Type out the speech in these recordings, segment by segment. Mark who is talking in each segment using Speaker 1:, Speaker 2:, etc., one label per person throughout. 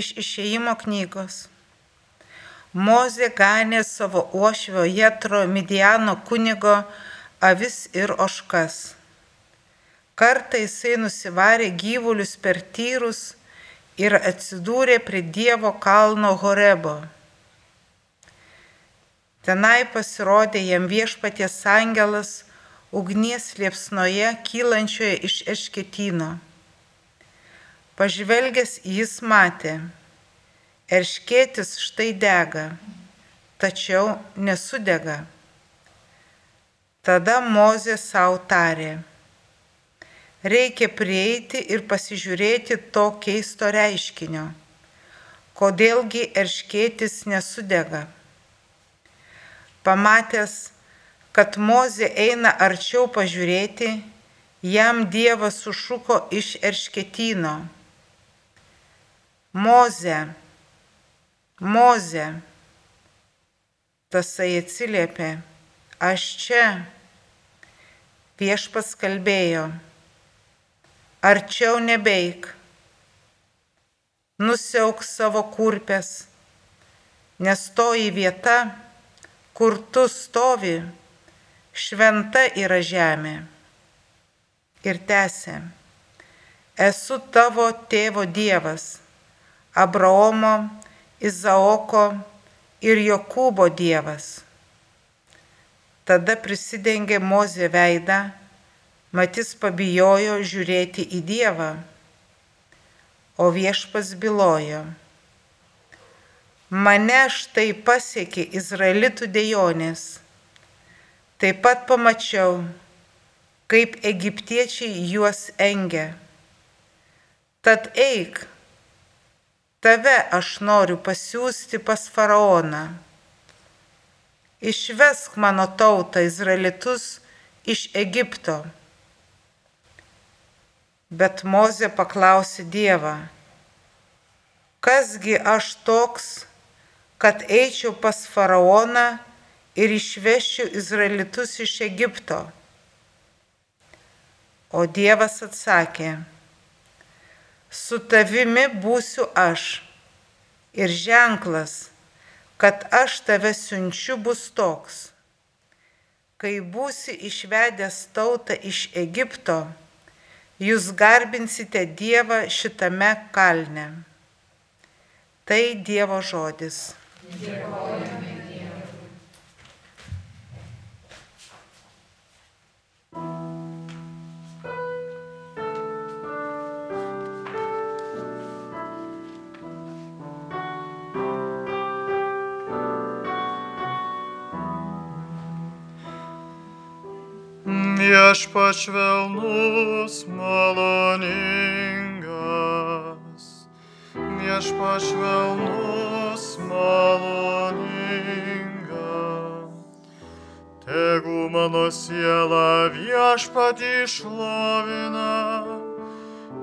Speaker 1: iš išėjimo knygos. Mozė ganė savo uošvio Jetro Midiano kunigo avis ir oškas. Kartą jisai nusivarė gyvulius per tyrus ir atsidūrė prie Dievo kalno Horebo. Tenai pasirodė jam viešpaties angelas ugnies liepsnoje kylančioje iš ešketino. Pažvelgęs jis matė, erškėtis štai dega, tačiau nesudega. Tada Mozė savo tarė, reikia prieiti ir pasižiūrėti to keisto reiškinio, kodėlgi erškėtis nesudega. Pamatęs, kad Mozė eina arčiau pažiūrėti, jam Dievas sušuko iš eršketino. Moze, Moze. Tasai atsiliepė, aš čia. Viešpas kalbėjo, arčiau nebeik, nusiauk savo kurpės, nes toji vieta, kur tu stovi, šventa yra žemė. Ir tęsė, esu tavo tėvo Dievas, Abraomo, Izaoko ir Jokūbo Dievas. Tada prisidengė Mozė veidą, Matis pabijojo žiūrėti į Dievą, o viešpas bylojo Mane štai pasiekė izraelitų dėjonės. Taip pat pamačiau, kaip egiptiečiai juos engia. Tad eik, tave aš noriu pasiūsti pas faraoną. Išvesk mano tautą izraelitus iš Egipto. Bet Mozė paklausė Dievą, kasgi aš toks, kad eičiau pas faraoną ir išvešiu izraelitus iš Egipto. O Dievas atsakė, su tavimi būsiu aš ir ženklas, kad aš tave siunčiu bus toks. Kai būsi išvedęs tautą iš Egipto, jūs garbinsite Dievą šitame kalne. Tai Dievo žodis. Dėkojame
Speaker 2: Viešpač švelnus maloningas, viešpač švelnus maloninga. Tegu mano siela viešpatį šlovina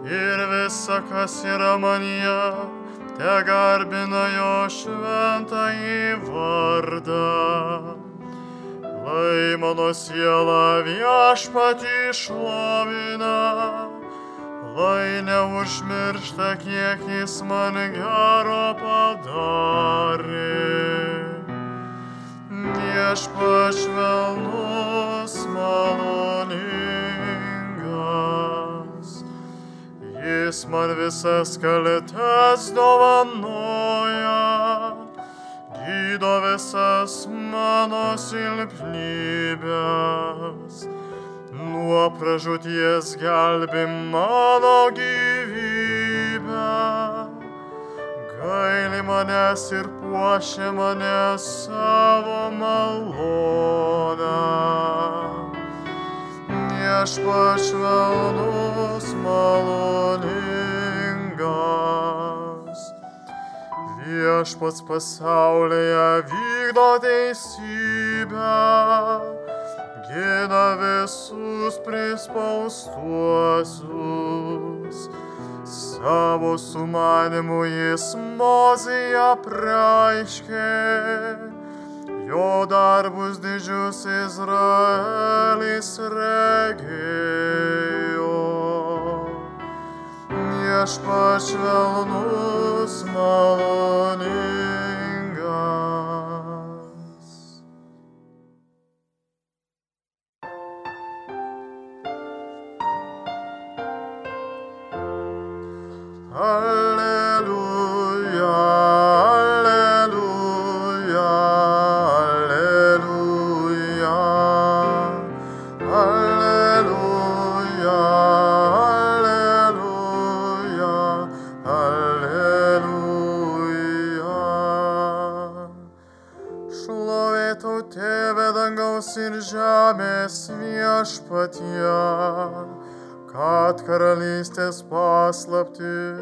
Speaker 2: ir visa, kas yra manyje, te garbina jo šventąjį vardą. Lai mano siela viešpatį šlovina. Lai neužmiršta, kiek jis man gero padarė. Viešpač švelnus maloningas, jis man visas kaltes dovanoja, gydo visas mano silpnybės nuo pražūties gelbi mano gyvybę. Gaili manęs ir puošia mane savo malonę. Viešpač švelnus maloningas. Viešpats pasaulyje vykdo teisybę gina visus prispaustuosius. Savo sumanimu jis mozija apreiškė, jo darbus didžius Izraelis regėjo. Viešpač švelnus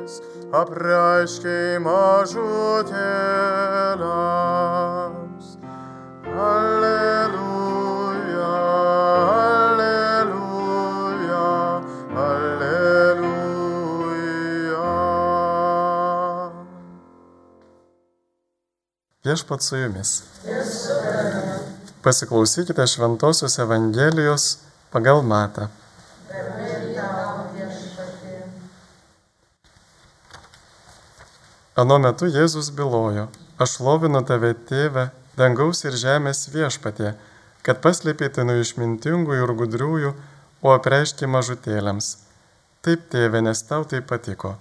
Speaker 2: paslaptis apreiškiai mažutėliams. Alleluja, alleluja, alleluja.
Speaker 3: Viešpat su jumis. Pasiklausykite Šventojios Evangelijos pagal Matą. Anu metu Jėzus bylojo, aš lovinu tave tėvę, dangaus ir žemės viešpatė, kad paslėpėte nuo išmintingų ir gudriųjų, o apreiški mažutėliams. Taip tėve, nes tau tai patiko.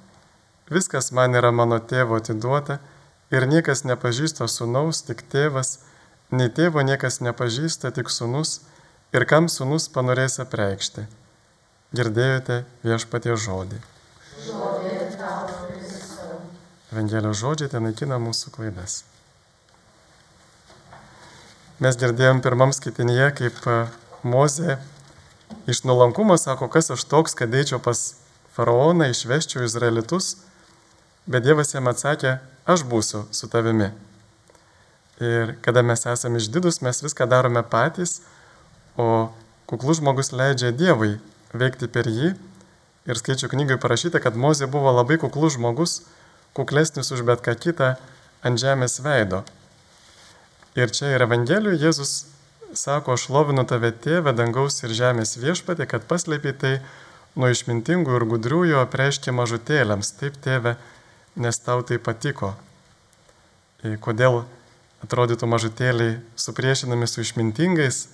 Speaker 3: Viskas man yra mano tėvo atiduota ir niekas nepažįsta sunaus, tik tėvas, nei tėvo niekas nepažįsta, tik sunus ir kam sunus panorės apreikšti. Girdėjote viešpatie žodį. Evangelijos žodžiai ten naikina mūsų klaidas. Mes girdėjom pirmam skaitinėje, kaip e, Mozė iš nuolankumo sako, kas aš toks, kad eičiau pas faraoną, išveščiau izraelitus, bet Dievas jam atsakė, aš būsiu su tavimi. Ir kada mes esame išdidus, mes viską darome patys, o kuklus žmogus leidžia Dievui veikti per jį. Ir skaičiu knygai parašyta, kad Mozė buvo labai kuklus žmogus, kuklesnis už bet ką kitą ant žemės veido. Ir čia ir Evangelijoje Jėzus sako, aš lovinu tave tėvę dangaus ir žemės viešpatė, kad paslėpė tai nuo išmintingų ir gudriųjų apreiškė mažutėliams. Taip tėve, nes tau tai patiko. Ir kodėl atrodytų mažutėliai supriešinami su išmintingais,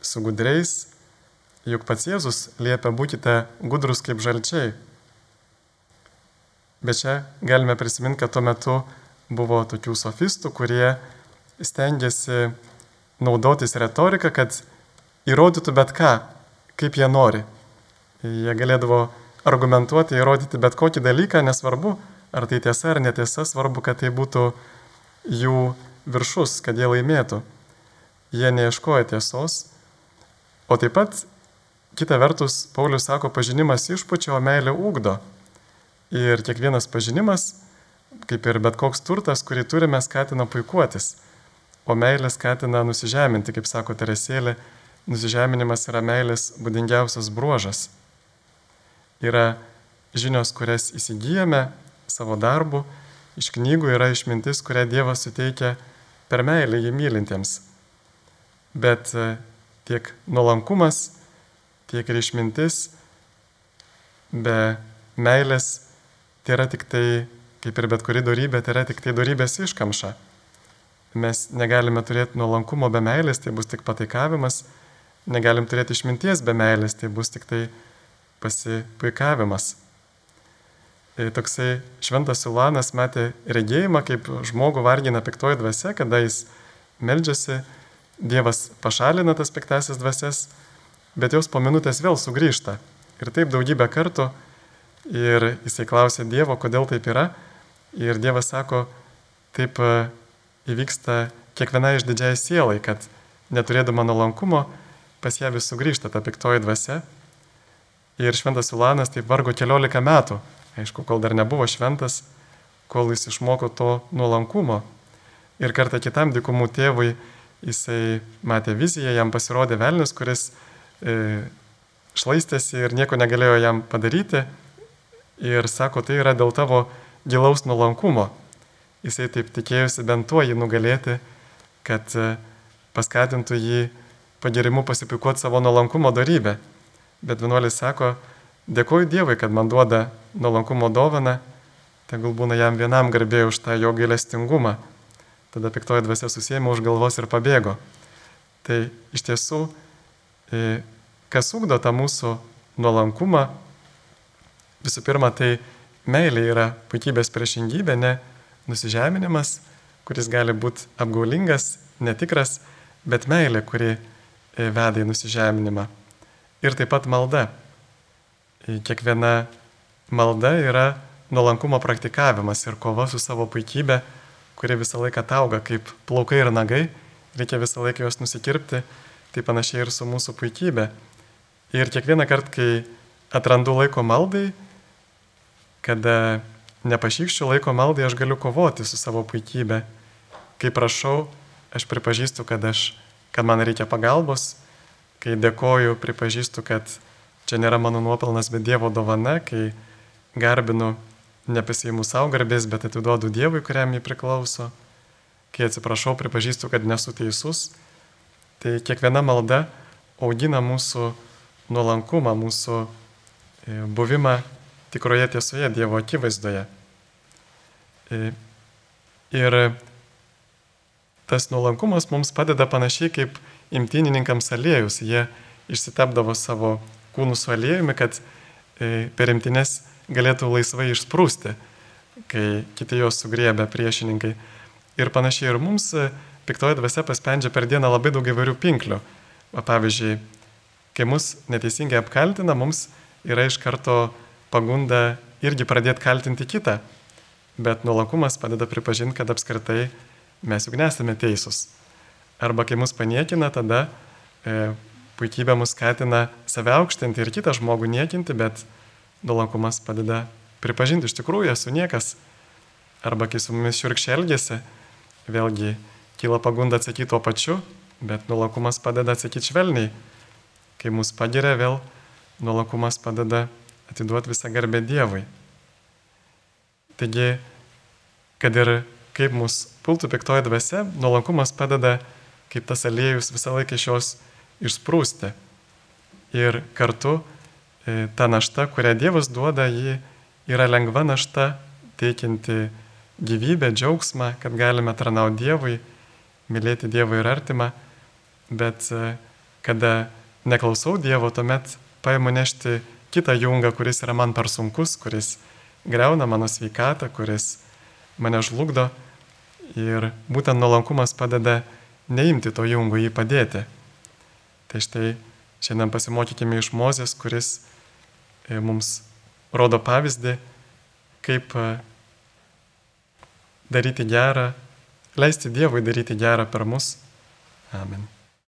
Speaker 3: su gudriais, juk pats Jėzus liepia būkite gudrus kaip žalčiai. Bet čia galime prisiminti, kad tuo metu buvo tokių sofistų, kurie stengiasi naudotis retoriką, kad įrodytų bet ką, kaip jie nori. Jie galėdavo argumentuoti, įrodyti bet kokį dalyką, nesvarbu, ar tai tiesa ar netiesa, svarbu, kad tai būtų jų viršus, kad jie laimėtų. Jie neieškoja tiesos. O taip pat, kita vertus, Paulius sako, pažinimas išpučia, o meilė ūkdo. Ir kiekvienas pažinimas, kaip ir bet koks turtas, kurį turime, skatina puikuotis. O meilė skatina nusižeminti, kaip sako Teresėlė, nusižeminimas yra meilės būdingiausias bruožas. Yra žinios, kurias įsigijame savo darbu, iš knygų yra išmintis, kurią Dievas suteikia per meilę jį mylintiems. Bet e, tiek nuolankumas, tiek ir išmintis be meilės tai yra tik tai, kaip ir bet kuri darybė, tai yra tik tai darybės iškamša. Mes negalime turėti nuolankumo be meilės, tai bus tik pataikavimas, negalim turėti išminties be meilės, tai bus tik tai pasipuikavimas. Ir toksai šventas Silanas matė regėjimą, kaip žmogų vargina piktoji dvasia, kada jis meldžiasi, Dievas pašalina tas piktasias dvasias, bet jos po minutės vėl sugrįžta. Ir taip daugybę kartų. Ir jisai klausė Dievo, kodėl taip yra. Ir Dievas sako, taip įvyksta kiekviena iš didžiai sielai, kad neturėdama nuolankumo pas ją vis sugrįžta ta piktoji dvasia. Ir šventas Silanas taip vargo keliolika metų, aišku, kol dar nebuvo šventas, kol jis išmoko to nuolankumo. Ir kartą kitam dikumų tėvui jisai matė viziją, jam pasirodė velnis, kuris e, šlaistėsi ir nieko negalėjo jam padaryti. Ir sako, tai yra dėl tavo gilaus nuolankumo. Jisai taip tikėjosi bent tuo jį nugalėti, kad e, paskatintų jį pagirimu pasipikuoti savo nuolankumo darybę. Bet vienuolis sako, dėkoju Dievui, kad man duoda nuolankumo dovaną, tegul būna jam vienam garbė už tą jo gailestingumą. Tada piktoji dvasia susėmė už galvos ir pabėgo. Tai iš tiesų, e, kas ugdo tą mūsų nuolankumą, visų pirma, tai meilė yra puikybės priešingybė, ne nusižeminimas, kuris gali būti apgaulingas, netikras, bet meilė, kuri e, veda į nusižeminimą. Ir taip pat malda. E, kiekviena malda yra nuolankumo praktikavimas ir kova su savo puikybė, kuri visą laiką auga kaip plaukai ir nagai, reikia visą laiką juos nusikirpti, tai panašiai ir su mūsų puikybė. Ir kiekvieną kartą, kai atrandu laiko maldai, kada nepašykščiu laiko maldai, aš galiu kovoti su savo puikybė. Kai prašau, aš pripažįstu, kad, aš, kad man reikia pagalbos, kai dėkoju, pripažįstu, kad čia nėra mano nuopelnas, bet Dievo dovana, kai garbinu nepasiimu savo garbės, bet atiduodu Dievui, kuriam jį priklauso. Kai atsiprašau, pripažįstu, kad nesu teisus. Tai kiekviena malda augina mūsų nuolankumą, mūsų e, buvimą tikroje tiesoje Dievo akivaizdoje. E, ir tas nuolankumas mums padeda panašiai kaip imtynininkams aliejus. Jie išsitepdavo savo kūnų su aliejumi, kad e, per imtinės galėtų laisvai išsprūsti, kai kiti juos sugriebė priešininkai. Ir panašiai ir mums e, piktoji dvasia paspendžia per dieną labai daug įvairių pinklių. O pavyzdžiui, kai mus neteisingai apkaltina, mums yra iš karto pagunda irgi pradėti kaltinti kitą. Bet nuolankumas padeda pripažinti, kad apskritai mes juk nesame teisūs. Arba kai mus paniekina, tada e, puikybė mus skatina save aukštinti ir kitą žmogų niekinti, bet nuolankumas padeda pripažinti iš tikrųjų esu niekas. Arba kai su mumis šiurkščiai elgesi, vėlgi kyla pagunda atsakyti tuo pačiu, bet nuolankumas padeda atsakyti švelniai. Kai mus pagiria, vėl nuolankumas padeda atiduoti visą garbę Dievui. Taigi, kad ir kaip mus pultų piktoji dvasia, nuolankumas padeda, kaip tas aliejus visą laiką iš jos išsprūsti. Ir kartu E, ta našta, kurią Dievas duoda, ji yra lengva našta, teikianti gyvybę, džiaugsmą, kad galime tarnauti Dievui, mylėti Dievą ir artimą, bet e, kada neklausau Dievo, tuomet paimu nešti kitą jungą, kuris yra man per sunkus, kuris greuna mano sveikatą, kuris mane žlugdo ir būtent nuolankumas padeda neimti to jungo, jį padėti. Tai štai šiandien pasimokykime iš Mozės, kuris E, mums rodo pavyzdį, kaip e, daryti gerą, leisti Dievui daryti gerą per mus. Amen.